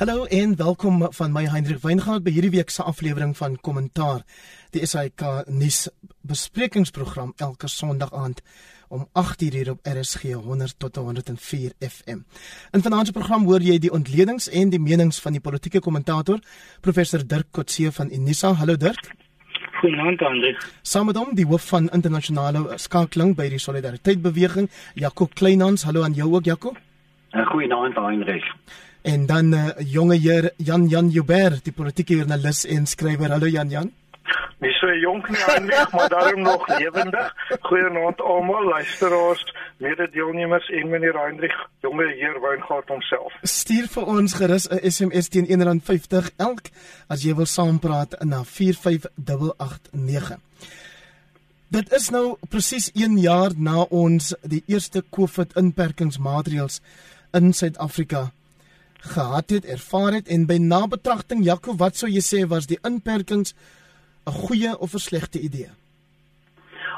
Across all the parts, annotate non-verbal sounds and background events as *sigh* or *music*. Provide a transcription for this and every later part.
Hallo en welkom van my Hendrik Weingart by hierdie week se aflewering van Kommentaar. Die SAK nuus besprekingsprogram elke Sondag aand om 8:00 hier op RSG 100 tot 104 FM. In vanaand se program hoor jy die ontledings en die menings van die politieke kommentator professor Dirk Kotse van Unisa. Hallo Dirk. Goeienaand Hendrik. Saam met hom die hoof van internasionale skakeling by die Solidariteit Beweging, Jaco Kleinhans. Hallo aan jou ook Jaco. Goeienaand Hendrik. En dan 'n uh, eh, jonge heer Jan Jan Joubert, die politieke joernalis en skrywer. Hallo Jan Jan. Nie so jonk nie aanweg, maar daarom nog lewendig. Goeienaand almal, luisteraars, mede-deelnemers en meneer Heinrich, jonge heer Weingart homself. Stuur vir ons gerus 'n SMS teen R1.50 elk as jy wil saampraat na 45889. Dit is nou presies 1 jaar na ons die eerste COVID inperkingsmaatreëls in Suid-Afrika gehad het, ervaar het en by nabetragting Jaco, wat sou jy sê was die inperkings 'n goeie of 'n slegte idee?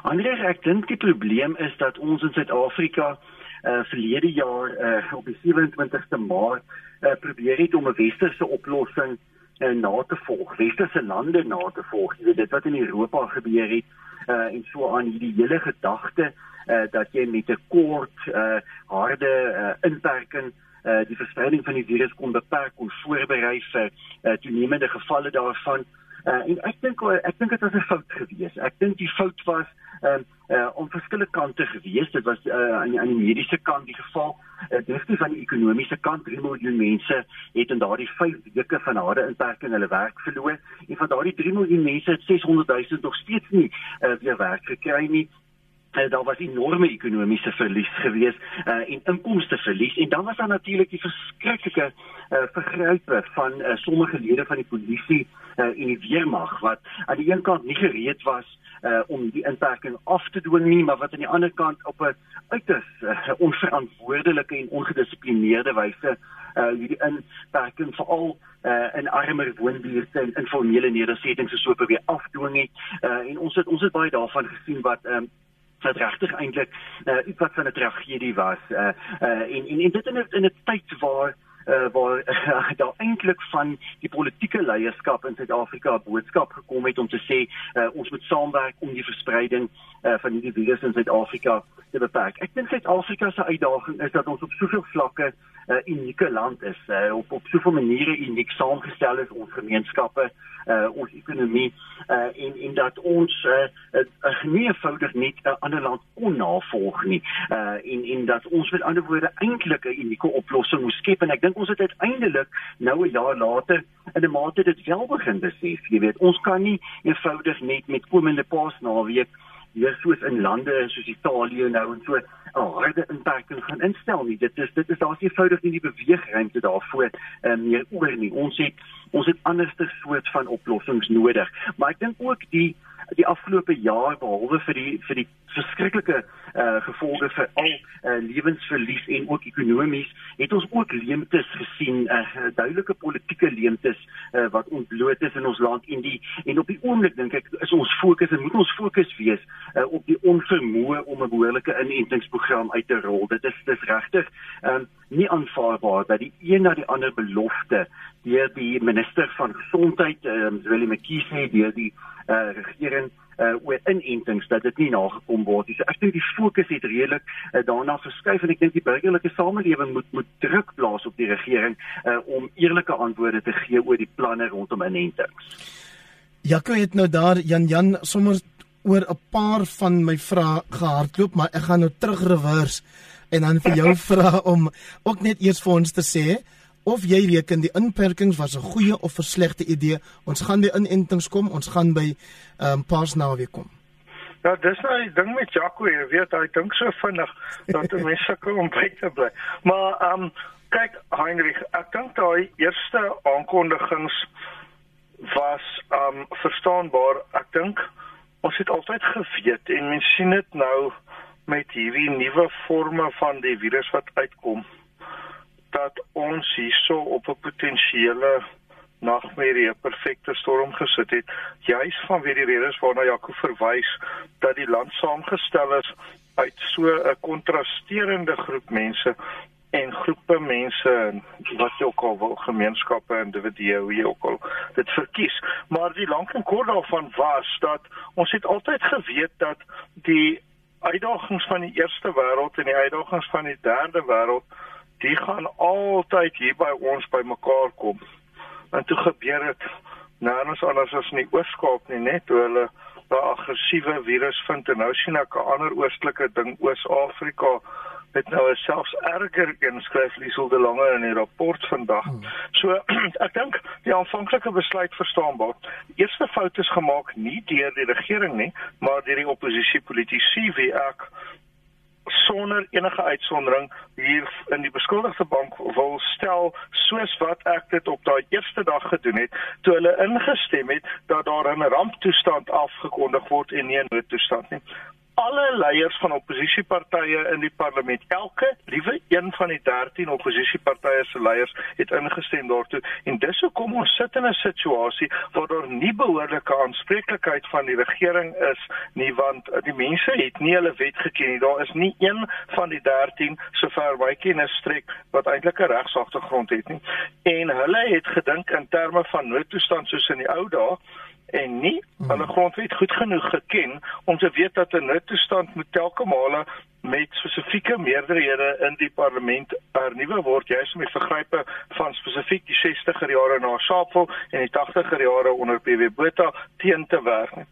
Anders ek dink die probleem is dat ons in Suid-Afrika uh verlede jaar uh op die 27ste Maart uh probeer het om 'n westerse oplossing uh, na te volg, westerse lande na te volg. Jy weet dit wat in Europa gebeur het uh en so aan hierdie hele gedagte uh dat jy met 'n kort uh harde uh inperking uh, die verspreiding van die virus kon beperk kon voorberei vir uh, toenemende gevalle daarvan. Uh, en ek dink ek dink dit was 'n fout geweest. Ek dink die fout was um, uh, om verskillende kante geweest. Dit was uh, aan die, aan die mediese kant die geval. Uh, Definitief van die ekonomiese kant, 3 miljoen mense het in daardie 5 weke van harde inperking hulle werk verloor. En van daardie 3 miljoen mense het 600 000 nog steeds nie uh, weer werk gekry nie uh, daar was enorme ekonomiese verlies gewees uh, en inkomste verlies en dan was daar natuurlik die verskriklike uh, vergrype van uh, sommige lede van die polisie uh, en die weermag wat aan die een kant nie gereed was uh, om die inperking af te dwing nie maar wat aan die ander kant op 'n uiters uh, onverantwoordelike en ongedissiplineerde wyse uh hierdie inperking veral uh in armer woonbuurte en informele nedersettings so probeer afdwing het uh en ons het ons het baie daarvan gesien wat um, wat regtig eintlik uh, iets wat van 'n tragedie was uh, uh, en, en en dit in 'n in 'n tyd waar uh, waar uh, *laughs* daar eintlik van die politieke leierskap in Suid-Afrika 'n boodskap gekom het om te sê uh, ons moet saamwerk om die verspreiding uh, van hierdie virus in Suid-Afrika te beperk. Ek dink Suid-Afrika se uitdaging is dat ons op soveel vlakke 'n uh, unieke land is, uh, op op soveel maniere uniek saamgestel is ons gemeenskappe, uh, ons ekonomie uh, en en dat ons uh, uh, nie eenvoudig net 'n uh, ander land kon navolg nie. Uh, en en dat ons met ander woorde eintlik 'n unieke oplossing moes skep en ek dink ons het uiteindelik nou 'n jaar later in 'n mate dit wel begin besef. Jy weet, ons kan nie eenvoudig net met komende Paasnaweek hier soos in lande soos Italië nou en so 'n harde inperking gaan instel nie. Dit is dit is daar's eenvoudig nie die beweegruimte daarvoor um, meer oor nie. Ons het ons het anderste soort van oplossings nodig. Maar ek dink ook die die afgelope jaar behalwe vir die vir die verskriklike uh gevolge vir al uh lewensverlies en ook ekonomies het ons ook leemtes gesien uh duidelike politieke leemtes uh wat ontbloot is in ons land. En die en op die oomblik dink ek is ons fokus en moet ons fokus wees uh op die onvermoë om 'n behoorlike inentingsprogram uit te rol. Dit is dis regtig um nie aanvaarbaar dat die een na die ander belofte deur die minister van gesondheid um Willie McKeesey deur die uh regering uh oor inentings dat dit nie nagekom word nie. So ek dink die fokus het redelik uh, daarna verskuif en ek dink die burgerlike samelewing moet moet druk plaas op die regering uh om eerlike antwoorde te gee oor die planne rondom inentings. Jaco het nou daar Jan Jan sommer oor 'n paar van my vrae gehardloop, maar ek gaan nou terug reverse en dan vir jou *laughs* vra om ook net eers vir ons te sê of jy reken die inperkings was 'n goeie of 'n slegte idee. Ons gaan by inentings kom, ons gaan by ehm um, Paasnaweek kom. Ja, dis nou die ding met Jaco, jy weet, hy dink so vinnig dat *laughs* mense sukkel om by te bly. Maar ehm um, kyk Heinrich, ek dink daai eerste aankondigings was ehm um, verstaanbaar. Ek dink ons het altyd geweet en mense sien dit nou met hierdie nuwe forme van die virus wat uitkom dat ons hierso op 'n potensiële nagmerrie 'n perfekte storm gesit het juis vanweë die redes waarna Jaco verwys dat die land saamgestel is uit so 'n kontrasterende groep mense en groepe mense wat jy ook al wil gemeenskappe individue hoe jy ook al dit verkies. Maar die lank en kort daarvan was dat ons het altyd geweet dat die uitdagings van die eerste wêreld en die uitdagings van die derde wêreld die gaan altyd hier by ons bymekaar kom en toe gebeur dit nêrens anders as in die Oos-Kaap nie net hoe hulle 'n aggressiewe virus vind en nou sien ek 'n ander oostelike ding Oos-Afrika het nou selfs erger inskryf Liesel de Lange in die rapport vandag. Hmm. So *clears throat* ek dink die aanvanklike besluit verstaanbaar. Eerste fout is gemaak nie deur die regering nie, maar deur die oppositiepolitici wie ek sonder enige uitsondering hier in die beskuldigde bank wil stel soos wat ek dit op daai eerste dag gedoen het toe hulle ingestem het dat daar 'n ramptoestand afgekondig word en nie 'n noodtoestand nie alle leiers van oppositiepartye in die parlement, elke liewe een van die 13 oppositiepartye se leiers het ingestem daartoe en dis hoekom ons sit in 'n situasie waar daar nie behoorlike aanspreeklikheid van die regering is nie want die mense het nie hulle wet geken nie. Daar is nie een van die 13 sover my kennis strek wat eintlik 'n regsagtergrond het nie. En hulle het gedink in terme van noodtoestand soos in die ou dae en nie hulle grondwet goed genoeg geken om te weet dat 'n noodtoestand moet telke male met spesifieke meerderhede in die parlement hernuwe word juis om die vergrype van spesifiek die 60er jare na Sharpeville en die 80er jare onder PW Botha teen te werk.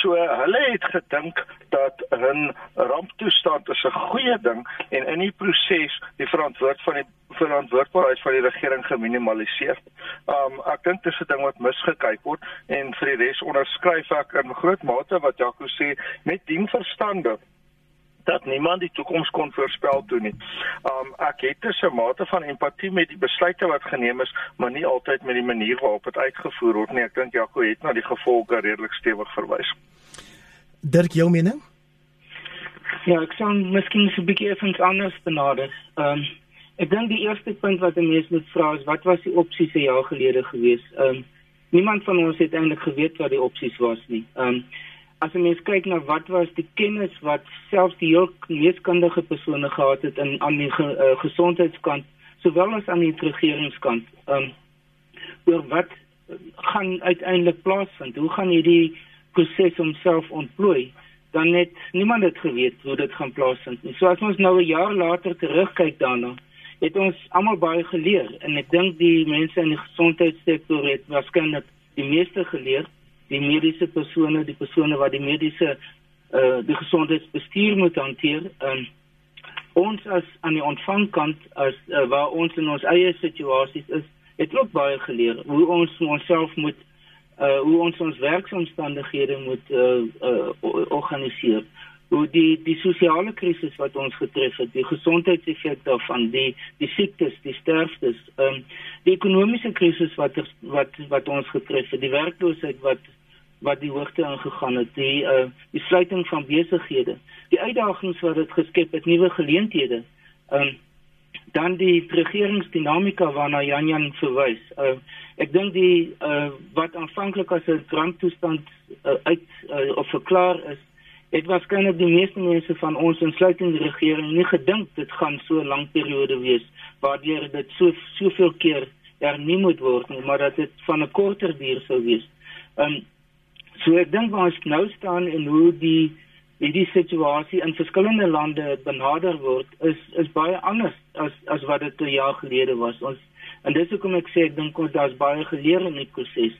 So hulle het gedink dat 'n ramptoestand is 'n goeie ding en in die proses die verantwoord van die verantwoordbaarheid van die regering geminimaliseer. Um ek dink dis 'n ding wat misgekyk word en vir die res onderskryf ek in groot mate wat Jaco sê met dien verstande dat niemand die toekoms kon voorspel toe nie. Um ek het dus 'n mate van empatie met die besluite wat geneem is, maar nie altyd met die manier waarop dit uitgevoer word nie. Ek dink Jaco het na die gevolge redelik stewig verwys. Dirk, jou mening? Ja, ek sou miskien so 'n bietjie effens anders benader. Um ek dink die eerste punt wat 'n mens moet vra is wat was die opsies 'n jaar gelede gewees? Um niemand van ons het eintlik geweet wat die opsies was nie. Um as 'n mens kyk na wat was die kennis wat selfs die heel meeskundige persone gehad het in aan die ge, uh, gesondheidskant sowel as aan die regeringskant um, oor wat gaan uiteindelik plaasvind? Hoe gaan hierdie proses homself ontplooi? Dan net niemand het geweet hoe dit gaan plaasvind nie. So as ons nou 'n jaar later terugkyk daarna het ons almal baie geleer en ek dink die mense in die gesondheidssektor het waarskynlik die meeste geleer die mediese persone, die persone wat die mediese uh die gesondheidsbestuur moet hanteer. Um ons as aan die ontvangkant as uh, waar ons in ons eie situasies is, het ook baie geleer hoe ons onsself moet uh hoe ons ons werksomstandighede moet uh, uh organiseer hoe die die sosiale krisis wat ons getref het, die gesondheidseffek daarvan, die die siektes, die sterftes, ehm um, die ekonomiese krisis wat wat wat ons getref het, die werkloosheid wat wat die hoogte ingegaan het, die uh die sluiting van besighede, die uitdagings wat dit geskep het, nuwe geleenthede. Ehm um, dan die regeringsdinamika waarna Jan Jan verwys. Uh ek dink die uh wat aanvanklik as 'n dranktoestand uh, uit uh, of verklaar is Was kenner die meeste mense van ons insluitende regering nie gedink dit gaan so 'n lang periode wees waardeur dit so soveel keer hernie moet word nie, maar dat dit van 'n korter duur sou wees. Ehm um, so ek dink waar ons nou staan en hoe die hierdie situasie in verskillende lande benader word is is baie anders as as wat dit 'n jaar gelede was. Ons en dis hoekom ek sê ek dink ons daar's baie geleer in die proses.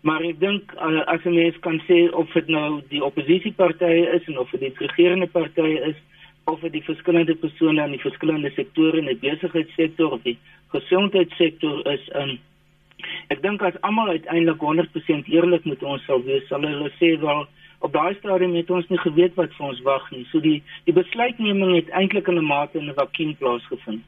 Maar ek dink uh, as 'n mens kan sê of dit nou die oppositiepartye is en of dit die regerende partye is of dit die verskillende persone in die verskillende sektore in die besigheidssektor of die gesondheidssektor is um, ek dink as almal uiteindelik 100% eerlik met ons sal wees sal hulle sê wel op daai stadium het ons nie geweet wat vir ons wag nie so die die besluitneming het eintlik in 'n mate in 'n vakuum plaasgevind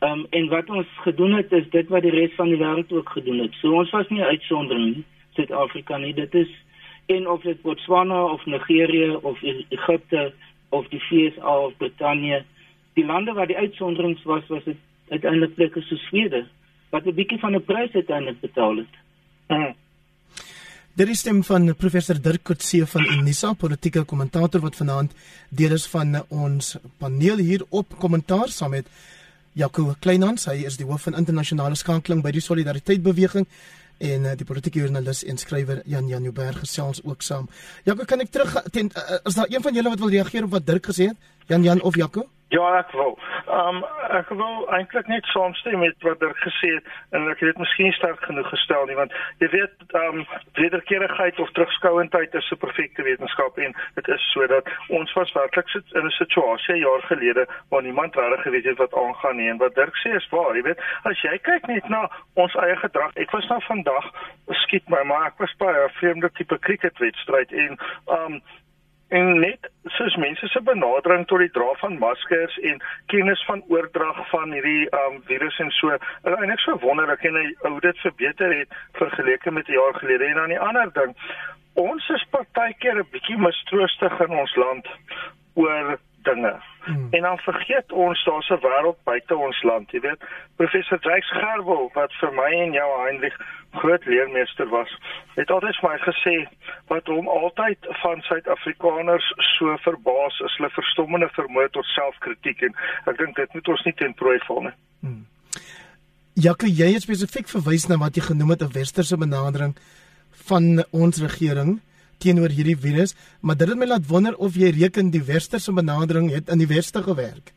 Um, en wat ons gedoen het is dit wat die res van die wêreld ook gedoen het. So ons was nie uitsondering nie. Suid-Afrika nie. Dit is en of dit Botswana of Nigerië of Egipte of die VSA of Brittanje, die lande waar die uitsonderings was, was dit uiteindelik plekke so Swede wat 'n bietjie van 'n prys uiteindelik betaal het. Hmm. Daar is stem van professor Dirk Coetzee van Unisa, politieke kommentator wat vanaand deel is van ons paneel hier op kommentaar saam met Jaco Kleinhans, hy is die hoof van internasionale skakeling by die Solidariteit Beweging en uh, die politieke joernalis en skrywer Jan Janouberg gesels ook saam. Jaco, kan ek terug ten, uh, is daar een van julle wat wil reageer op wat Dirk gesê het? Jan Jan of Jaco? Ja, ek wil. Ehm um, ek wil eintlik net saamstem met wat Dirk gesê het en ek het dit miskien sterk genoeg gestel nie want jy weet ehm um, wederkerigheid of terugskouendheid is 'n perfekte wetenskap en dit is sodat ons was werklik sit in 'n situasie jaar gelede waar niemand regtig geweet het wat aangaan nie en wat Dirk sê is waar, jy weet, as jy kyk net na ons eie gedrag. Ek was nou vandag skiet my maar ek was by 'n vreemde tipe cricketwedstryd en ehm um, en net soos mense se benadering tot die dra van maskers en kennis van oordrag van hierdie um virus en so en ek so wonderlik en hoe dit verbeter het vergeleke met 'n jaar gelede. En dan die ander ding ons is partykeer 'n bietjie mistroostig in ons land oor dinge. Hmm. En dan vergeet ons daar's 'n wêreld buite ons land, jy weet. Professor Jacques Gerwel wat vir my en jou Heinrich groot leermeester was, het altyd vir my gesê wat hom altyd van Suid-Afrikaners so verbaas is hulle verstommende vermoë tot selfkritiek en ek dink dit moet ons nie ten prooi val nie. Hmm. Jacques, jy het spesifiek verwys na wat jy genoem het 'n westerse benadering van ons regering teenoor hierdie virus, maar dit het my laat wonder of jy reken die westerse benadering het in die weste gewerk.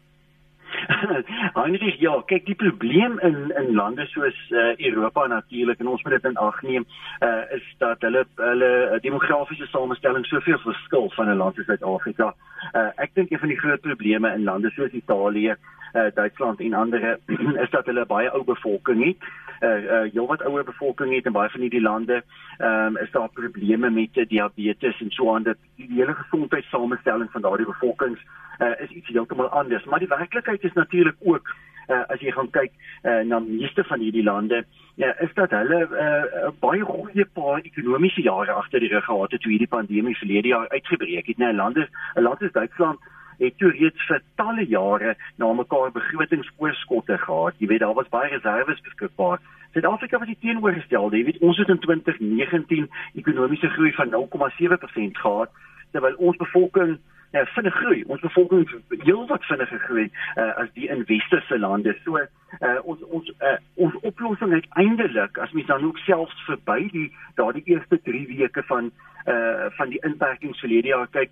*laughs* Heinrich, ja, kyk die probleem in in lande soos uh, Europa natuurlik en ons moet dit in ag neem, uh, is dat hulle hulle demografiese samestelling soveel verskil van 'n land soos Suid-Afrika. Uh, ek dink een van die groot probleme in lande soos Italië, uh, Duitsland en ander *clears throat* is dat hulle baie ou bevolking het. Uh, uh heelwat ouer bevolking het in baie van hierdie lande. Ehm um, is daar probleme met diabetes en so aan dat die hele gesondheidssamestelling van daardie bevolkings uh, is iets heeltemal anders. Maar die werklikheid is natuurlik ook uh, as jy gaan kyk uh, na meeste van hierdie lande, ja, is dat hulle 'n uh, baie goeie paar ekonomiese jare agter die rug gehad het toe hierdie pandemie verlede jaar uitgebreek het. Nou lande, 'n land soos Duitsland het toe reeds vir talle jare na mekaar begrotingsoorskotte gehad. Jy weet daar was baie reserves beskikbaar. Suid-Afrika was die teenoorgestelde. Jy weet ons het in 2019 ekonomiese groei van 0,7% gehad terwyl ons bevolking ja, vinnig groei. Ons bevolking heel wat vinniger groei uh, as die in westerse lande. So uh, ons ons uh, ons oplossing uiteindelik as mens dan ook selfs verby die daardie eerste 3 weke van uh, van die inperkings verlede jaar kyk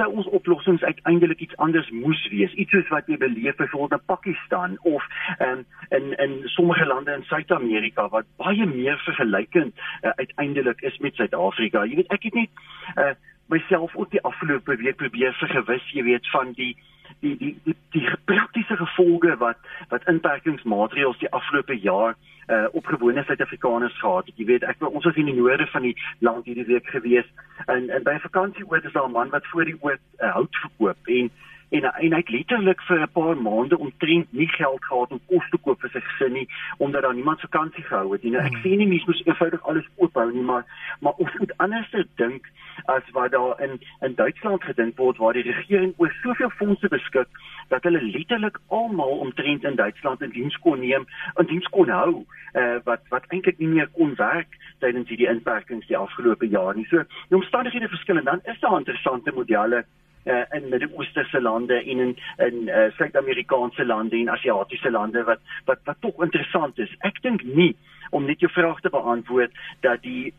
sou ons oplossings uiteindelik iets anders moes wees. Iets soos wat jy beleef byvoorbeeld in Pakistan of um, in in sommige lande in Suid-Amerika wat baie meer vergelykend uh, uiteindelik is met Suid-Afrika. Jy weet ek het net uh, myself ook die afgelope week probeer vergewis, jy weet, van die die die die, die praktiese gevolge wat wat inperkingsmaatreëls die afgelope jaar uh op gewone Suid-Afrikaners gehad het. Jy weet, ek ons was in die noorde van die land hierdie week gewees en en by 'n vakansie oor is daar 'n man wat voor die oord uh, hout verkoop en en en hy het letterlik vir 'n paar maande omtrent nie geld gehad om kos te koop vir sy gesin nie omdat daar niemand vakansie gehou het nie. Nou ek hmm. sê nie mens moet eenvoudig alles oophou nie, maar maar ons moet anders dink as wat daar in in Duitsland gedink word waar die regering oor soveel fondse beskik dat hulle letterlik almal omtrent in Duitsland in diens kon neem en diens kon hou uh, wat wat eintlik nie meer kon werk tydens hierdie inperkings die afgelope jaar nie. So die omstandighede verskil en dan is daar interessante modelle uh, in Midde-Oosterse lande en in in uh, Suid-Amerikaanse lande en Asiatiese lande wat wat wat tog interessant is. Ek dink nie om net jou vraag te beantwoord dat die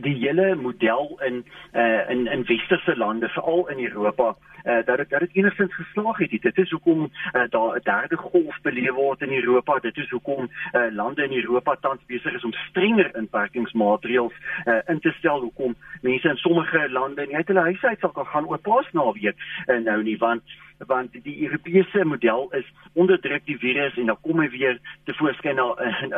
die hele model in uh, in in westerse lande veral in Europa uh, dat dit dat dit enigstens geslaag het. Dit is hoekom uh, daar 'n derde golf beleef word in Europa. Dit is hoekom uh, lande in Europa tans besig is om strenger inperkingsmaatreëls uh, in te stel. Hoekom mense in sommige lande nie uit hulle huise uit sal kan gaan oor Paasnaweek uh, nou nie want want die Europese model is onderdruk die virus en dan kom hy weer te voorskyn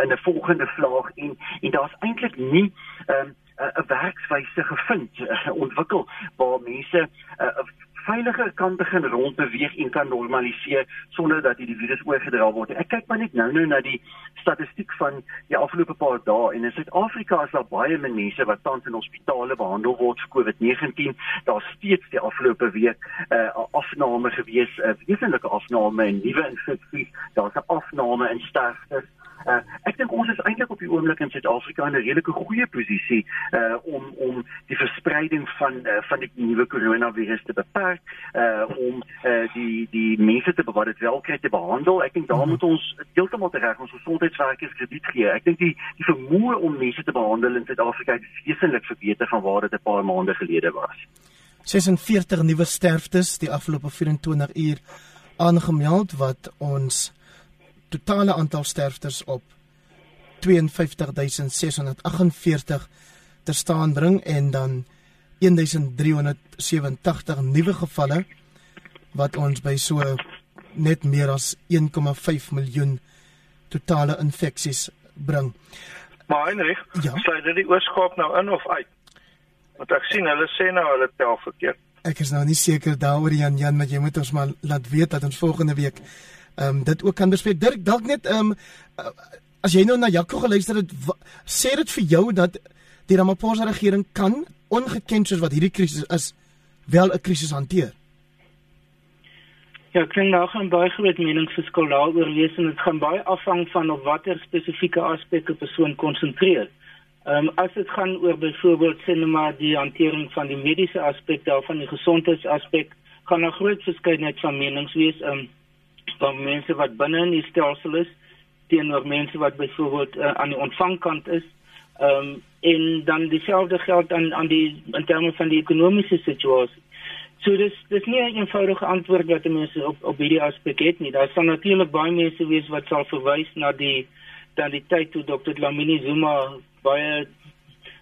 in 'n volgende vlaag en en daar's eintlik nie um, 'n werkswyse gevind uh, *laughs* ontwikkel waar mense uh, veiliger kan begin rondbeweeg en kan normaliseer sonder dat die virus oorgedra word. Ek kyk maar net nou-nou na die statistiek van die afgelope paar dae en in Suid-Afrika is daar baie mense wat tans in hospitale behandel word vir COVID-19. Daar's steeds die afgelope week 'n uh, afname gewees, 'n uh, wesenlike afname in nuwe infeksies. Daar's 'n afname in sterftes Uh, ek dink ons is eintlik op die oomblik in Suid-Afrika in 'n redelike goeie posisie uh om om die verspreiding van uh, van die nuwe koronavirus te beperk, uh om uh die die mense te wat dit wel kry te behandel. Ek dink daar mhm. moet ons heeltemal reg ons gesondheidswerkers krediet gee. Ek dink die die vermoë om mense te behandel in Suid-Afrika is wesentlik verbeter van waar dit 'n paar maande gelede was. 46 nuwe sterftes die afgelope 24 uur aangemeld wat ons totale aantal sterftes op 52648 ter staan bring en dan 1387 nuwe gevalle wat ons by so net meer as 1,5 miljoen totale infeksies bring. Maar Heinrich, ja? sluit dit die oorskaap nou in of uit? Want ek sien hulle sê nou hulle tel verkeerd. Ek is nou nie seker daaroor Jan Jan, maar jy moet ons maar laat weet dat ons volgende week ehm um, dit ook kan bespreek. Dirk, dalk net ehm um, as jy nou na Jaco geluister het, sê dit vir jou dat die Ramaphosa regering kan ongeken soos wat hierdie krisis is, wel 'n krisis hanteer. Ja, ek dink daar gaan baie groot meningsverskil daaroor wees en dit gaan baie afhang van op watter spesifieke aspekte 'n persoon konsentreer. Ehm um, as dit gaan oor byvoorbeeld sinema die hantering van die mediese aspek daarvan die gesondheidsaspek, gaan daar groot verskeidenheid van menings wees ehm um, van mense wat binne in die stelsel is teenoor mense wat byvoorbeeld uh, aan die ontvangkant is. Ehm um, en dan dieselfde geld aan aan die in terme van die ekonomiese situasie. So dis dis nie 'n eenvoudige antwoord wat mense op op hierdie aspek het nie. Daar sal natuurlik baie mense wees wat sal verwys na die dan die tyd toe Dr. Lamini Zuma baie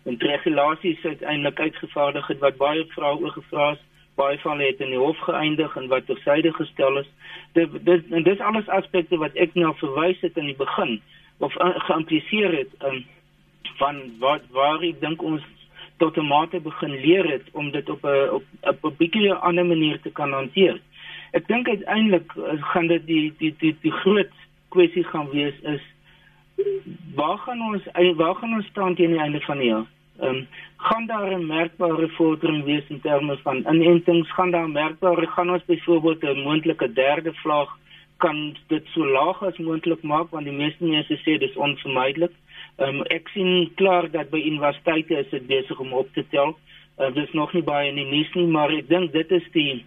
regulasies uiteindelik uitgevaardig het wat baie vrae oor gevra is. Baie van hulle het in die hof geëindig en wat tersyde gestel is. Dit dis en dis alles aspekte wat ek nou verwys het in die begin of uh, geïmpliseer het um, van wat waar ek dink ons tot 'n mate begin leer het om dit op 'n op 'n bietjie ander manier te kan hanteer. Ek dink uiteindelik gaan dit die die die die groot kwessie gaan wees is waar gaan ons waar gaan ons staan teen die einde van die jaar? Ehm um, gaan daar 'n merkbare vordering wees in terme van inentings? Gaan daar merkbare gaan ons byvoorbeeld 'n moontlike derde vlaag kan dit so laag as moontlik maak want die meeste mense sê dis onvermydelik. Um, ek sien klaar dat by universiteite is dit besig om op te tel. Uh, dit is nog nie baie in die nuus nie, maar ek dink dit is die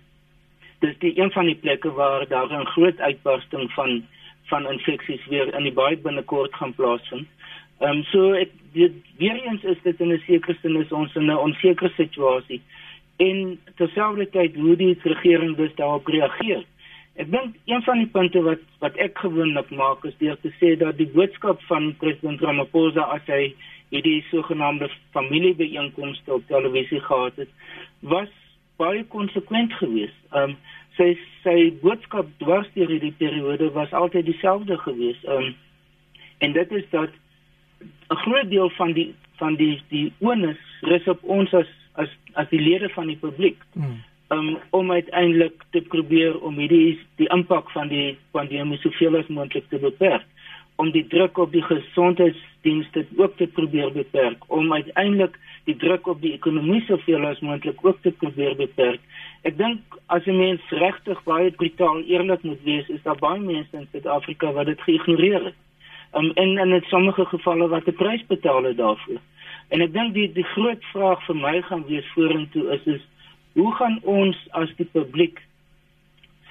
dis die een van die plekke waar daar 'n groot uitbarsting van van infeksies weer in die baie binnekort gaan plaasvind. Ehm um, so ek dit weer eens is dit in 'n sekere sin is ons in 'n onsekere situasie. En terselfdertyd hoe die regering dus daarop reageer. Ek dink een van die punte wat wat ek gewoonlik maak is deur te sê dat die boodskap van president Ramaphosa as hy hierdie sogenaamde familiebeeenkomste op televisie gehad het, was baie konsekwent geweest. Um sy sy boodskap dwars deur hierdie periode was altyd dieselfde geweest. Um en dit is dat 'n groot deel van die van die die onus rus op ons as as as die lede van die publiek. Hmm um, om uiteindelik te probeer om hierdie die impak van die pandemie soveel as moontlik te beperk om die druk op die gesondheidsdienste ook te probeer beperk om uiteindelik die druk op die ekonomie soveel as moontlik ook te probeer beperk. Ek dink as 'n mens regtig baie brutaal eerlik moet wees, is daar baie mense in Suid-Afrika wat dit geïgnoreer het. Um, en in sommige gevalle wat 'n prys betaal het daarvoor. En ek dink die die groot vraag vir my gaan wees vorentoe is is hoe gaan ons as die publiek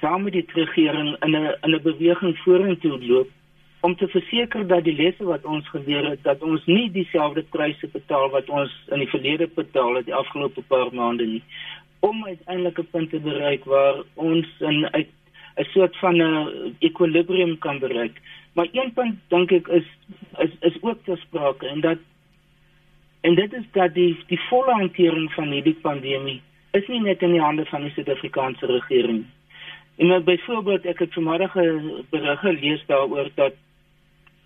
saam met die regering in 'n in 'n beweging vorentoe loop om te verseker dat die lesse wat ons geleer het dat ons nie dieselfde pryse betaal wat ons in die verlede betaal het die afgelope paar maande nie om uiteindelik 'n punt te bereik waar ons in 'n soort van 'n equilibrium kan bereik maar een punt dink ek is is is ook te sprake en dat en dit is dat die die volle hantering van hierdie pandemie is nie net in die hande van die Suid-Afrikaanse regering. En nou byvoorbeeld ek het vanmiddag 'n berig gelees daaroor dat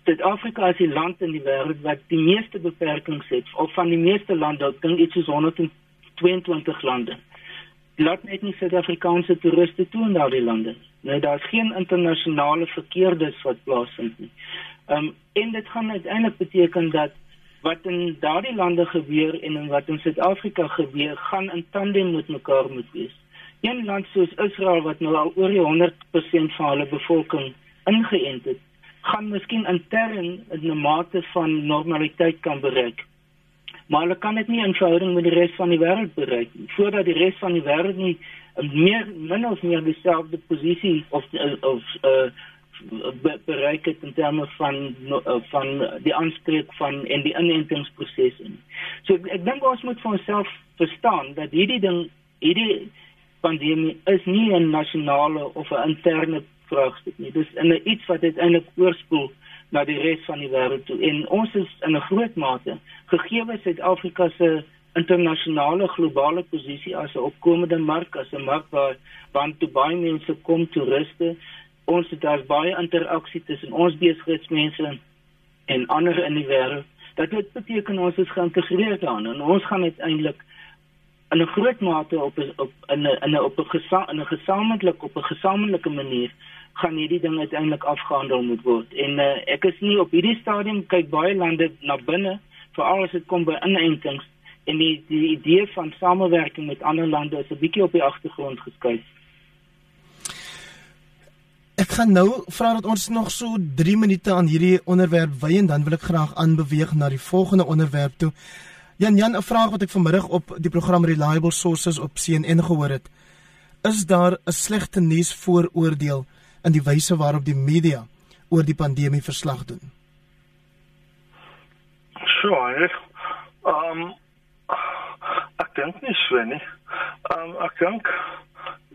Suid-Afrika is die land in die wêreld wat die meeste beperkings het of van die meeste lande, ek dink iets soos 122 lande. Laat net nie Suid-Afrikaanse toeriste toe in daardie lande. Nou daar's geen internasionale verkeer dus wat plaasvind nie. Ehm um, en dit gaan uiteindelik beteken dat wat in daardie lande gebeur en in wat in Suid-Afrika gebeur, gaan in tandem met mekaar moet wees. Een land soos Israel wat nou al oor die 100% van hulle bevolking ingeënt het, gaan miskien intern 'n mate van normaliteit kan bereik. Maar hulle kan dit nie in verhouding met die res van die wêreld bereik nie. Voordat die res van die wêreld nie meer min of meer dieselfde posisie of of uh bereik het in terme van van die aanspreek van en die inentingsproses in. So ek, ek dink ons moet vir onsself verstaan dat hierdie ding hierdie pandemie is nie 'n nasionale of 'n interne vraagstuk nie. Dis in 'n iets wat uiteindelik oorspoel na die res van die wêreld toe. En ons is in 'n groot mate gegee Suid-Afrika se internasionale globale posisie as 'n opkomende mark, as 'n mark waar want toe baie mense kom toeriste. Ons het daar baie interaksie tussen ons besigheidsmense en ander in die wêreld. Dat dit beteken ons is geïntegreerd daarin en ons gaan uiteindelik in 'n groot mate op op in 'n in 'n op 'n gesa in 'n gesamentlik op 'n gesamentlike manier gaan hierdie ding uiteindelik afgehandel moet word. En uh, ek is nie op hierdie stadium kyk baie lande na binne veral as dit kom by inentings en die die idee van samewerking met ander lande is 'n bietjie op die agtergrond geskuif. Ek gaan nou vra dat ons nog so 3 minute aan hierdie onderwerp wy en dan wil ek graag aanbeweeg na die volgende onderwerp toe. Jan Jan, 'n vraag wat ek vanmiddag op die program Reliable Sources op CNN gehoor het. Is daar 'n slegte nuus vooroordeel in die wyse waarop die media oor die pandemie verslag doen? Sure. Ehm um, ek dink nie so nie. Ehm um, ek dink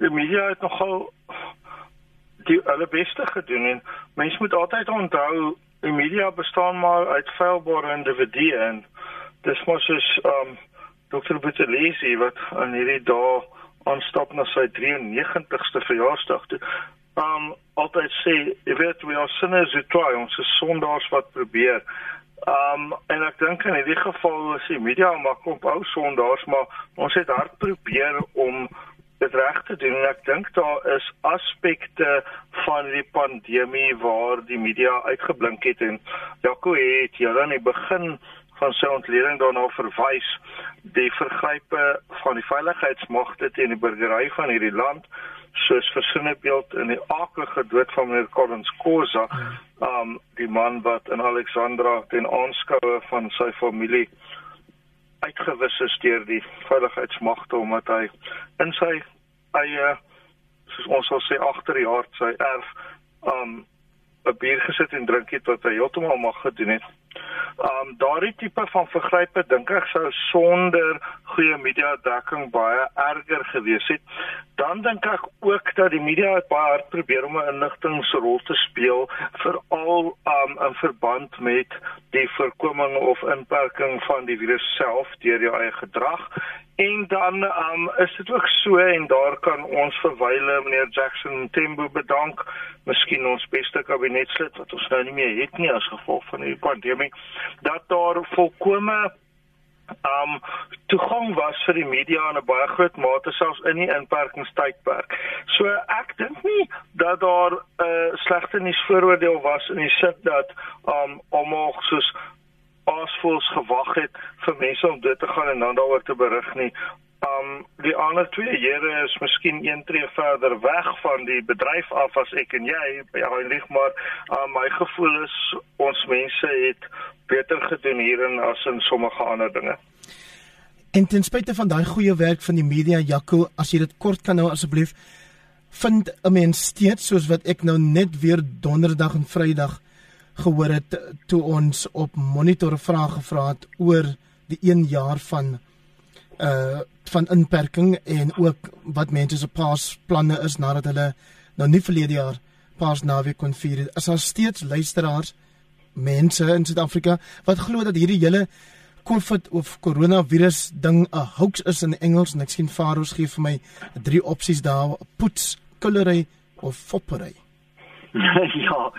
die media het nogal die allerbeste gedoen en mense moet altyd onthou die media bestaan maar uit feilbare individue en dis mos is ehm um, Dr. Buthelezi wat aan hierdie dag aanstap na sy 93ste verjaarsdag toe. Um, altyd sê, jy weet, we are sinners who try, ons is sondaars wat probeer. Um en ek dink in hierdie geval is die media maar kom ou sondaars maar ons het hard probeer om dit reg te doen en ek dink daar is aspekte van die pandemie waar die media uitgeblink het en Jaco het hier aan die begin van sy ontleding daarna verwys die vergrype van die veiligheidsmagte teen die burgery van hierdie land soos versinnebeeld in die akelige dood van meneer Collins Khoza um die man wat in Alexandra ten aanskoue van sy familie uitgewis is deur die veiligheidsmagte omdat hy in sy eie soos ons sal sê agter die hart sy erf um 'n bier gesit en drink het wat hy heeltemal mag gedoen het. Um daardie tipe van vergrype dink ek sou sonder goeie media dekking baie erger gewees het. Dan dink ek ook dat die media baie hard probeer om 'n inligtingsrol te speel veral um in verband met die voorkoming of inperking van die virus self deur die eie gedrag En dan um, is dit ook so en daar kan ons verwyle meneer Jackson Tembo bedank, miskien ons beste kabinetslid wat ons nou nie meer het nie as gevolg van die pandemie, dat daar volkome um toegang was vir die media in 'n baie groot mate selfs in die inperkingstydperk. So ek dink nie dat daar 'n uh, slegte nuus vooroordeel was in die sin dat um almal soos aasvoels gewag het vir mense om dit te gaan en dan daaroor te berig nie. Um die ander twee here is miskien een tree verder weg van die bedryf af as ek en jy by Heinrich maar um, my gevoel is ons mense het beter gedoen hierin as in sommige ander dinge. En ten spyte van daai goeie werk van die media Jaco, as jy dit kort kan nou asseblief vind 'n mens steeds soos wat ek nou net weer donderdag en vrydag gehoor het toe ons op monitor vrae gevra het oor die 1 jaar van uh van inperking en ook wat mense se paasplanne is nadat hulle nou nie verlede jaar paasnaweek kon vier het. Is daar steeds luisteraars mense in Suid-Afrika wat glo dat hierdie hele COVID of coronavirus ding 'n hoax is in Engels en ek sien Faros gee vir my drie opsies daar: poets, kulery of foppery. *laughs* ja,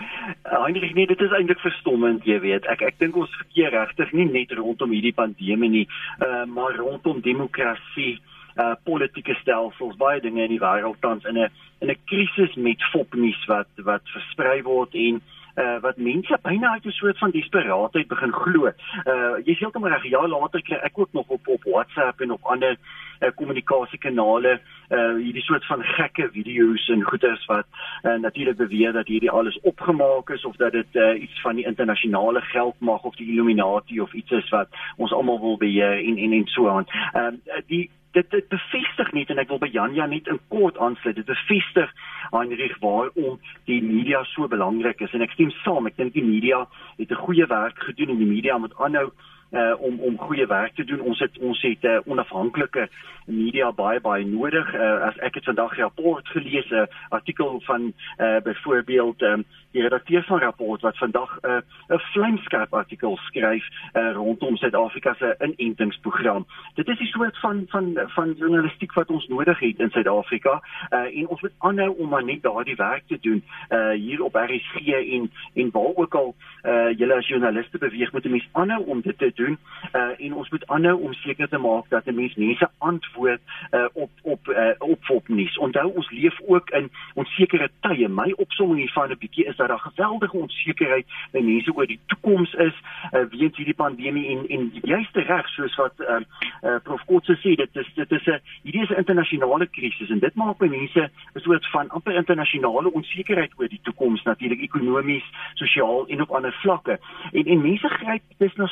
eintlik nee, dit is eintlik verstommend, jy weet. Ek ek dink ons verkeer regtig nie net rondom hierdie pandemie nie, uh, maar rondom demokrasie, uh politieke stelsels, baie dinge in die wêreld tans in 'n in 'n krisis met fopnuus wat wat versprei word en uh, wat mense byna uit 'n soort van desperaatheid begin glo. Uh jy sê heeltemal reg, ja later kry ek ook nog op op WhatsApp en op ander uh, kommunikasiekanale uh hierdie soort van gekke video's en goeters wat uh, natuurlik beweer dat hierdie alles opgemaak is of dat dit uh, iets van die internasionale geld mag of die Illuminati of iets is wat ons almal wil beheer en en en so aan. Ehm uh, die dit dit bevestig net en ek wil by Janja net in kort aansluit. Dit bevestig Heinrich waarom die media so belangrik is en ek stem saam. Ek dink die media het 'n goeie werk gedoen en die media moet aanhou uh om om goeie werk te doen. Ons het ons het 'n uh, onafhanklike media baie baie nodig. Uh, as ek het vandag 'n rapport gelees, 'n uh, artikel van uh byvoorbeeld um, die redakteur van rapport wat vandag 'n uh, 'n vlamskerp artikel skryf uh, rondom Suid-Afrika se inentingsprogram. Dit is 'n soort van van van journalistiek wat ons nodig het in Suid-Afrika uh en ons moet aanhou om maar net daardie werk te doen uh hier op RSG en en waar ook al uh julle as joernaliste beweeg moet 'n mens aanhou om dit te doen uh en ons moet aanhou om seker te maak dat 'n mens mense antwoord uh op op uh, op opnuus. Onthou ons leef ook in onsekere tye. My opsomming hiervan 'n bietjie is dat daar geweldige onsekerheid by mense oor die toekoms is uh weens hierdie pandemie en en juiste reg soos wat uh, uh prof Kotse sê dit is dit is 'n hierdie is 'n internasionale krisis en dit maak mense 'n soort van amper internasionale onsekerheid oor die toekoms natuurlik ekonomies, sosiaal en op ander vlakke. En en mense gryp dis na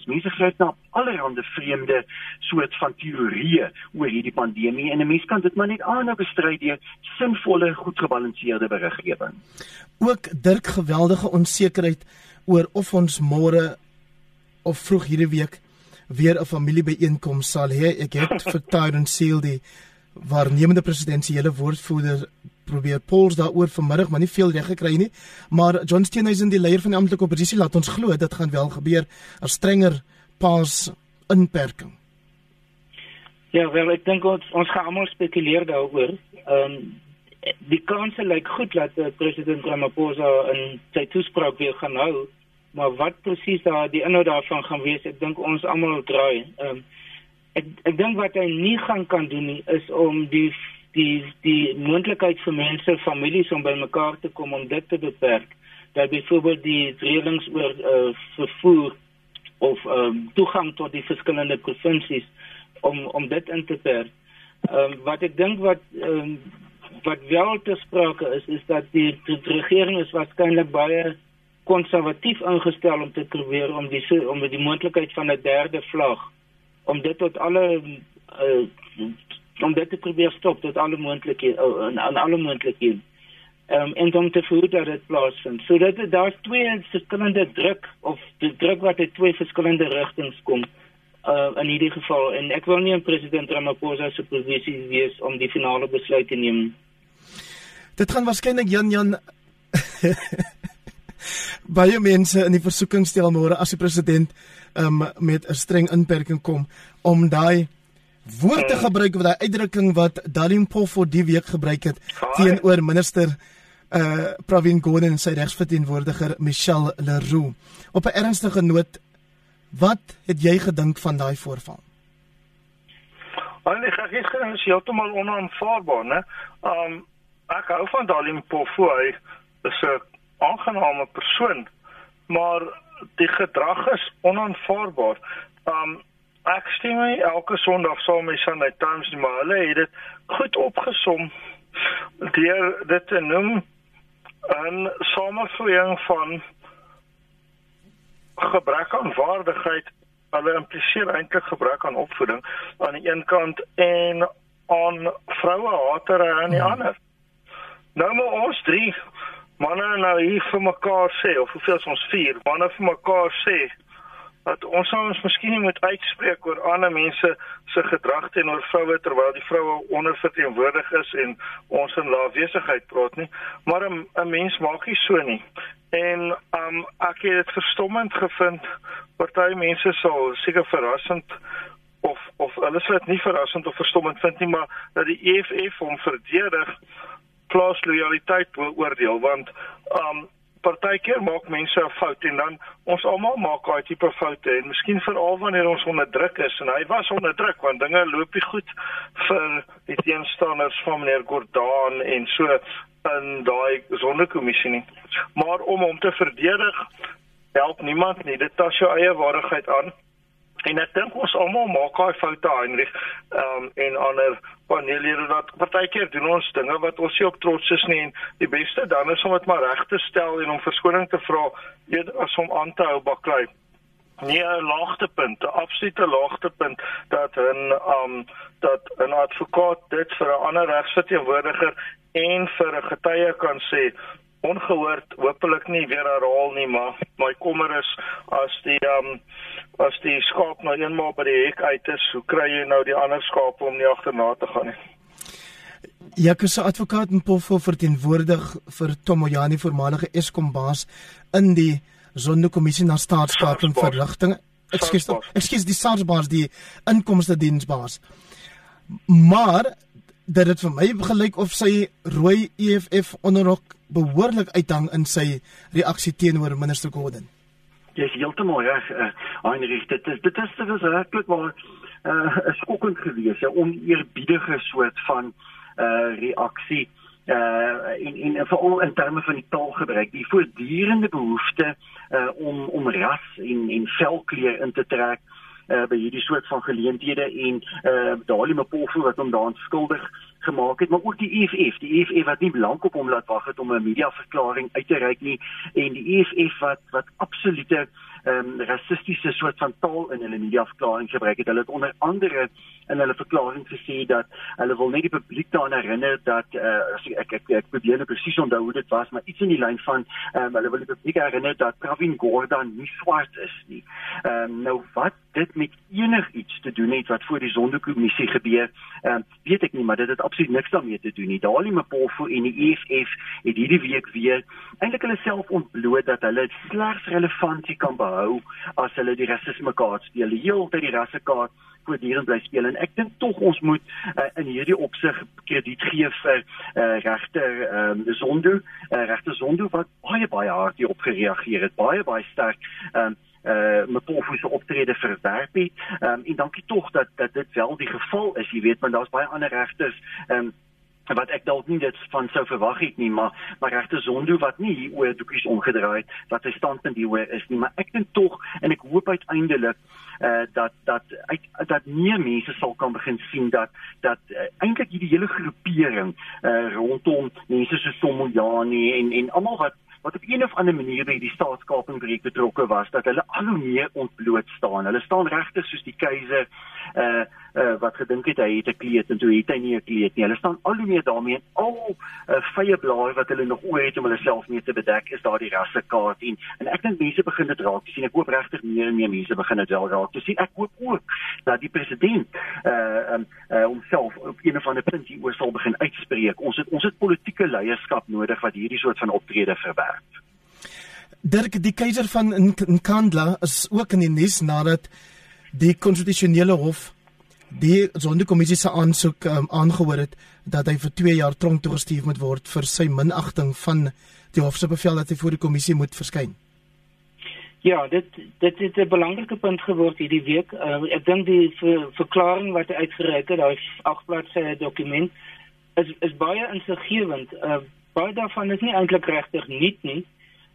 strooihalms mense gryp na allerlei vreemde soort van teorieë oor hierdie pandemie en 'n mens kan dit maar net aanhou bestry deur sinvolle, goed gebalanseerde beriggewing. Ook Dirk geweldige onsekerheid oor of ons môre of vroeg hierdie week weer 'n familiebyeenkoms sal hê. Ek het *laughs* vir Tyron Seal die waarnemende presidensiële woordvoerder probeer pols daaroor vanmiddag, maar nie veel reg gekry nie. Maar John Steenhuisen, die leier van die amptelike oppositie, laat ons glo dit gaan wel gebeur. 'n Strenger paas inperking. Ja, wel ek dink ons ons gaan almal spekuleer daaroor. Ehm um, die kanse lyk goed dat uh, president Ramaphosa in sy toespraak weer gaan hou, maar wat presies daar die inhoud daarvan gaan wees, ek dink ons almal draai. Ehm um, ek ek dink wat hy nie gaan kan doen nie is om die die die moontlikheid vir mense, families om bymekaar te kom om dit te beperk. Dat byvoorbeeld die reëlings oor uh, vervoer of um, toegang tot die verskillende provinsies om om dit in te per. Ehm um, wat ek dink wat um, wat wel te sprake is is dat die, die regering is waarskynlik baie konservatief ingestel om te probeer om die om die moontlikheid van 'n derde vlag om dit tot alle uh, om dit te probeer stop tot alle moontlike aan uh, alle moontlike um, en om te voer dat dit plaasvind. So dat daar's twee verskillende druk of die druk wat uit twee verskillende rigtings kom uh, in hierdie geval en ek wil nie 'n president Ramaphosa se posisie wees om die finale besluit te neem. Dit gaan waarskynlik Jan Jan *laughs* baie mense in die versoeking stel môre as die president um, met 'n streng inperking kom om daai woord te hmm. gebruik of daai uitdrukking wat Dalim Poffo die week gebruik het teenoor minister uh Pravin Gordhan en sy regsverteenwoordiger Michelle Leroux. Op 'n ernstige noot, wat het jy gedink van daai voorval? Allee, ek is gans heeltemal onaanvaarbaar, né? Um ek hou van Dalim Poffo, hy is 'n aangename persoon, maar die gedrag is onaanvaarbaar. Um ek stem my elke Sondag saam met Sunday Times, maar hulle het dit goed opgesom deur dit te noem 'n samevoeging van gebrek aan waardigheid hulle impliseer eintlik gebrek aan opvoeding aan die een kant en aan vroue hatere aan die hmm. ander. Nou maar ons drie manne nou hier vir mekaar sê of hoeveel ons vier manne vir mekaar sê dat ons sou ons miskien nie moet uitspreek oor ander mense se gedrag teenoor vroue terwyl die vroue onderverteenwoordig is en ons in laafwesigheid praat nie. Maar 'n mens maak nie so nie. En um ek het dit verstommend gevind. Party mense sal seker verrassend of of hulle sou dit nie verrassend of verstommend vind nie maar dat die EFF hom verdedig plaas lojaliteit beoordeel. Want um partykeer maak mense 'n fout en dan ons almal maak daai tipe foute en miskien veral wanneer ons onder druk is en hy was onder druk want dinge loop nie goed vir die teenstanders van meneer Gordaan en so in daai sondekommissie nie. Maar om hom te verdedig help niemand nie. Dit tas jou eie waardigheid aan. En ek dink ons almal maak daai foute Heinrich um, en ander panelede dat partykeer doen ons dinge wat ons nie op trots is nie en die beste dan is om dit maar reg te stel en om verskoning te vra eerder as om aan te hou baklei. Nee, 'n laagtepunt, 'n absolute laagtepunt dat 'n um dat 'n advokaat dit vir 'n ander regsverteenwoordiger en vir 'n getuie kan sê ongehoord hopelik nie weer herhaal nie maar my kommer is as die um as die skaap nou eenmaal by die hek uit is, hoe kry jy nou die ander skape om nie agterna te gaan nie? Is 'n advokaat in Pofo verteenwoordig vir Tomoyani voormalige Eskom baas in die Sonderkommissie na staatskaping vir rigtinge. Ekskuus, ekskuus die SARS baas die inkomste diensbaas. Maar dat dit vir my gelyk of sy rooi EFF onderrok behoorlik uithang in sy reaksie teenoor minister Gordon. Jy is heeltemal reg, uh, Heinrich. Dit is dit is werklik maar uh, 'n skokkend gewees, 'n oneerbiedige soort van uh reaksie uh in in veral in terme van die taalgebruik die voortdurende behoefte uh om om ras en en velkleur in te trek uh by hierdie soort van geleenthede en uh daardie Mpofu wat hom daaraan skuldig gemaak het maar ook die EFF die EFF wat nie lank op hom laat wag het om 'n media verklaring uit te reik nie en die EFF wat wat absolute ehm um, rassistiese soort van taal in hulle media verklaring gebruik het. Hulle het onder andere in hulle verklaring gesê dat hulle wil net die publiek daaraan herinner dat uh, ek ek ek probeer nou presies onthou hoe dit was maar iets in die lyn van um, hulle wil die publiek herinner dat Pravin Gordhan nie swart is nie. Ehm um, nou wat dit met enigiets te doen het wat voor die sondekommissie gebeur um, weet ek nie maar dit het absoluut niks daarmee te doen nie. Dalie Mpofu en die EFF het hierdie week weer eintlik hulle self ontbloot dat hulle slegs relevantie kan behou as hulle die rasisme kaart speel. Die hele tyd die rassekaart voortdurend bly speel en ek dink tog ons moet uh, in hierdie opsig krediet gee vir uh, regter ehm um, Zondo, uh, regter Zondo wat baie baie hard hierop gereageer het, baie baie sterk ehm um, uh met pofuse optrede verwerp. Ehm um, en dankie tog dat dat dit wel die geval is. Jy weet, want daar's baie ander regters ehm um, wat ek dalk nie dit van sou verwag het nie maar maar regte Zondo wat nie hier oor doekies omgedraai het wat sy standpunt hieroor is nie maar ek dink tog en ek hoop uiteindelik uh dat dat uit dat meer mense sal kan begin sien dat dat uh, eintlik hierdie hele groepering uh rondom mense so Somoyani en en almal wat wat op een of ander manier by die staatskaping breek betrokke was dat hulle al hoe meer ontbloot staan. Hulle staan regtig soos die keiser uh uh wat gedink het hy het 'n kleed en toe het hy nie 'n kleed nie. Hulle staan al hoe meer daarmee en al uh vye blaar wat hulle nog ooit het om hulle self mee te bedek is daardie rassekaart en en ek dink mense begin dit raak sien. Ek hoop regtig meer en meer mense begin dit wel raak sien. Ek hoop ook dat die president uh um uh homself op een of ander punt hier oor sal begin uitspreek. Ons het ons het politieke leierskap nodig wat hierdie soort van optrede verwerk. Dirk die keiser van Nkandla is ook in die nuus nadat die konstitusionele hof die sondekommissie se aansoek um, aangehoor het dat hy vir 2 jaar tronk toegestuur moet word vir sy minagting van die hof se bevel dat hy voor die kommissie moet verskyn. Ja, dit dit het 'n belangrike punt geword hierdie week. Uh, ek dink die ver, verklaring wat uitgereik het, daai agtbladsy dokument is is baie insiggewend. Uh, baie daarvan is nie eintlik regtig nuut nie.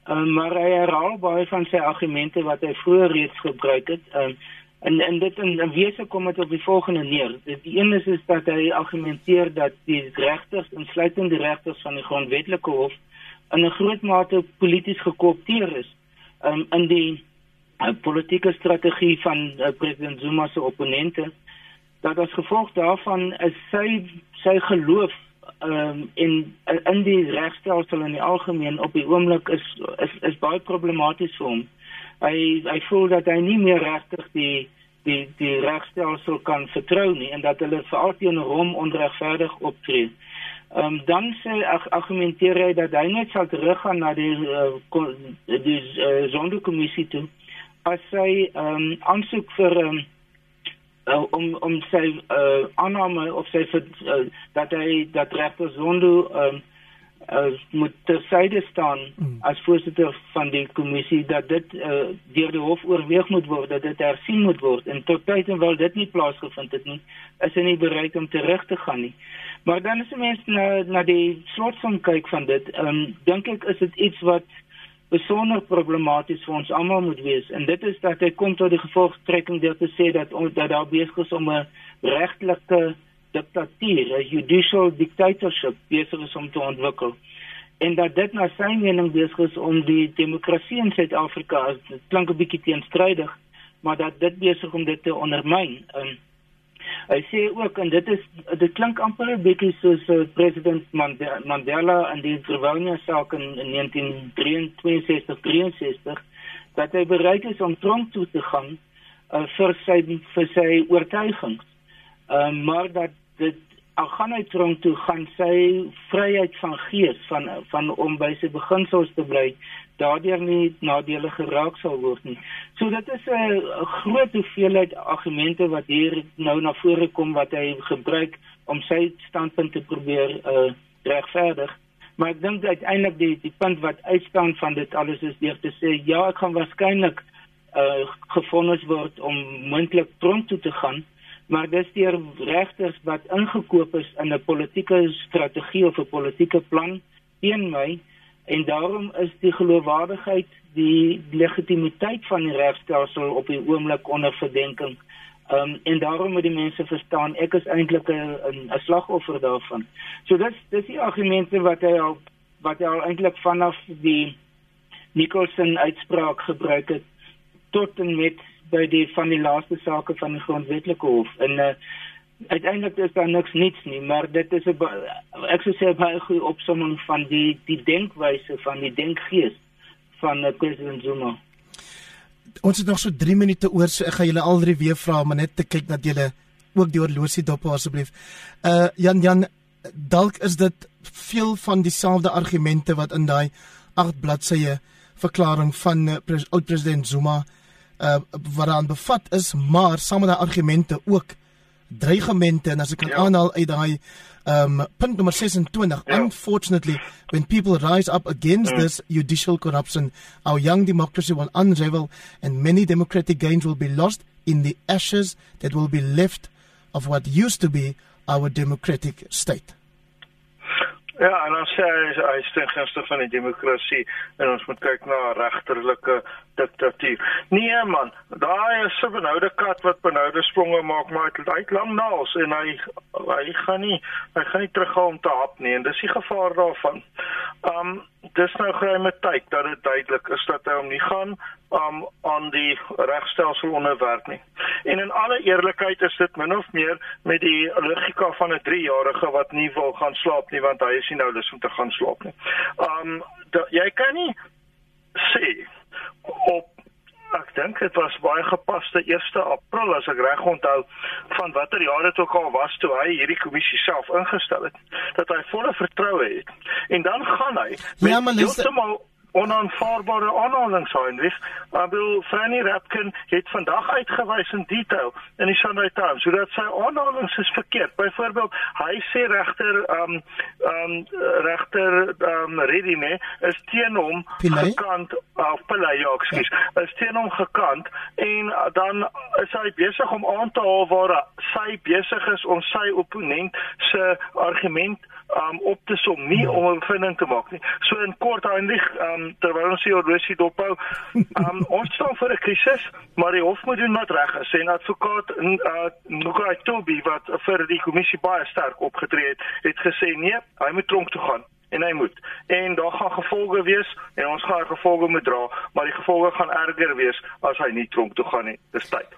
Uh, maar hy herhaal baie van sy argumente wat hy vroeër reeds gebruik het. Uh, En en dit in, in wese kom dit op die volgende neer. Die een is is dat hy argumenteer dat die regters, insluitend die regters van die grondwetlike hof, in 'n groot mate polities gekoopteer is um, in die uh, politieke strategie van uh, president Zuma se opponente. Dat as gevolg daarvan is sy sy geloof um, in in die regstelsel in die algemeen op die oomblik is is is baie problematies vir hom hy hy voel dat hy nie meer regtig die die die regstelsel kan vertrou nie en dat hulle vir altyd hom onregverdig optree. Ehm um, dan sê ag argumenteer hy dat hy net sal teruggaan na die uh, die uh, sondekommissie toe as hy ehm um, aansoek vir um, uh, om om sy uh, aanname of sy vir uh, dat hy dat regter Zondo ehm um, uh, moet tersyde staan mm. as voorsitter van die kommissie dat dit uh, deur die hof oorweeg moet word dat dit hersien moet word. En tot tyd en wel dit nie plaasgevind het nie is hy nie bereid om terug te gaan nie. Maar dan is mense na na die slotsom kyk van dit um, dink ek is dit iets wat besonder problematies vir ons almal moet wees. En dit is dat hy kom tot die gevolgtrekking deur te sê dat ons dat daar besig is om 'n regtelike diktatuur, 'n judicial dictatorship besig is om te ontwikkel en dat dit na sy mening besig is om die demokrasie in Suid-Afrika, dit klink 'n bietjie teenstrydig, maar dat dit besig om dit te ondermyn. Um, Hy sê ook en dit is dit klink amper 'n bietjie soos uh, president Mandela in die Trevania saak in, in 1963 dat hy bereid is om tronk toe te gaan uh, vir sy vir sy oortuigings. Uh, maar dat dit al gaan hy tronk toe gaan sy vryheid van gees van van om by sy beginsels te bly daardeur nie nadele geraak sal word nie. So dit is 'n groot hoeveelheid argumente wat hier nou na vore kom wat hy gebruik om sy standpunt te probeer uh regverdig. Maar ek dink uiteindelik die die punt wat uitstaan van dit alles is deur te sê ja, ek gaan waarskynlik uh gefonnis word om moontlik tronk toe te gaan maar dis deur regters wat ingekoop is in 'n politieke strategie of 'n politieke plan teen my en daarom is die geloofwaardigheid die legitimiteit van die regstelsel op die oomblik onder verdenking. Ehm um, en daarom moet die mense verstaan ek is eintlik 'n 'n slagoffer daarvan. So dis dis die argumente wat hy al wat hy al eintlik vanaf die Nicholson uitspraak gebruik het tot en met by die van die laaste sake van die grondwetlike hof en uh, uiteindelik is daar niks niets nie maar dit is 'n ek sou sê baie goeie opsomming van die die denkwyse van die denkgees van uh, president Zuma Ons het nog so 3 minute oor so ek gaan julle al drie weer vra maar net te kyk dat julle ook die horlosie dop asseblief. Uh Jan Jan dalk is dit veel van dieselfde argumente wat in daai 8 bladsye verklaring van uh, oud president Zuma uh wat aan bevat is, maar saam met daai argumente ook dreigemente en as ek kan ja. aanhaal uit daai um punt nommer 26 ja. unfortunately when people rise up against mm. this judicial corruption our young democracy will unravel and many democratic gains will be lost in the ashes that will be left of what used to be our democratic state Ja, en dan sê hy hy steun gunstig van die demokrasie en ons moet kyk na regterlike diktatuur. Nee man, daai is 'n benoude kat wat benoude spronge maak, maar dit uit lank naals en hy hy gaan nie hy gaan nie teruggaan om te hap nie en dis die gevaar daarvan. Um dis nou geheime tyd dat dit duidelik is dat hy hom nie gaan um aan die regstelsel onderwerp nie. En in alle eerlikheid is dit min of meer met die logika van 'n 3-jarige wat nie wil gaan slaap nie want hy is nie nou lus om te gaan slaap nie. Um jy kan nie sê op ek dink dit was baie gepaste 1 April as ek reg onthou van watter jaar dit ook al was toe hy hierdie kommissie self ingestel het dat hy volle vertroue het en dan gaan hy ja, met heeltemal onaanvaarbare aanhalings Heinrich. Maar wil Fanny Rapkin het vandag uitgewys in detail in die Sunday Times sodat sy aanhalings is verkeerd. Byvoorbeeld, hy sê regter ehm um, ehm um, regter ehm um, Redime is teen hom Pillay? gekant of uh, Pillay, ja, ekskuus. Ja. Is teen hom gekant en dan is hy besig om aan te haal waar sy besig is om sy opponent se argument um, op te som, nie ja. om 'n bevinding te maak nie. So in kort Heinrich, um, terwyl ons hier horlosie dophou, um, *laughs* ons staan voor 'n krisis, maar die hof moet doen wat reg is. En advokaat uh, Nukai Tobi wat vir die kommissie baie sterk opgetree het, het gesê nee, hy moet tronk toe gaan en hy moet. En daar gaan gevolge wees en ons gaan gevolge moet dra, maar die gevolge gaan erger wees as hy nie tronk toe gaan nie. Dis tyd.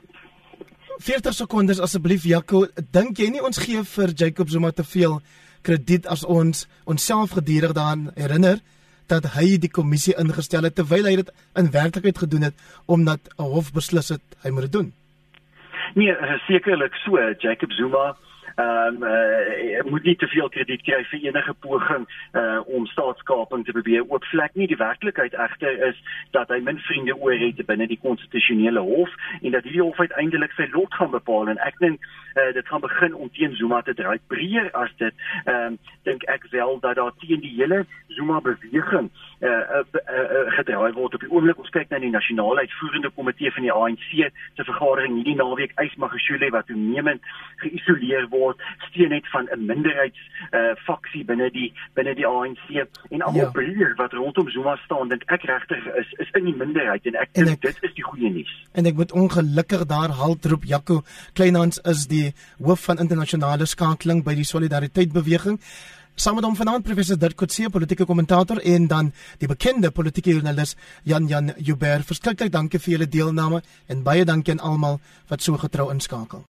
40 sekondes asseblief Jaco, dink jy nie ons gee vir Jacob Zuma te veel krediet as ons onsself gedurig daaraan herinner dat hy die kommissie ingestel het terwyl hy dit in werklikheid gedoen het omdat 'n hof beslis het hy moet dit doen. Nee, sekerlik so Jacob Zuma ehm um, uh, moet nie te veel krediet kry vir enige poging uh om staatskaping te probeer oopvlek nie. Die werklikheid egter is dat hy min vriende oor het binne die konstitusionele hof en dat hierdie hof uiteindelik sy lot gaan bepaal. En ek dink uh, dit gaan begin om teen Zuma te draai. Breër as dit ehm um, dink ek wel dat daar teen die hele Zuma beweging uh, uh, uh, uh gedraai word. Op die oomblik ons kyk na die nasionale uitvoerende komitee van die ANC se vergadering hierdie naweek Ysmagashule wat toenemend geïsoleer word steun net van 'n minderheids uh faksie binne die binne die ANC en almal ja. breër wat rondom Zuma staan dink ek regtig is is in die minderheid en ek dink dit is die goeie nuus en ek moet ongelukkig daar halt roep Jaco Kleinhans is die hoof van internasionale skakeling by die solidariteit beweging Saam met hom vanaand professor Dirk Coetzee, politieke kommentator en dan die bekende politieke joernalis Jan Jan Joubert. Verskriklik dankie vir julle deelname en baie dankie aan almal wat so getrou inskakel.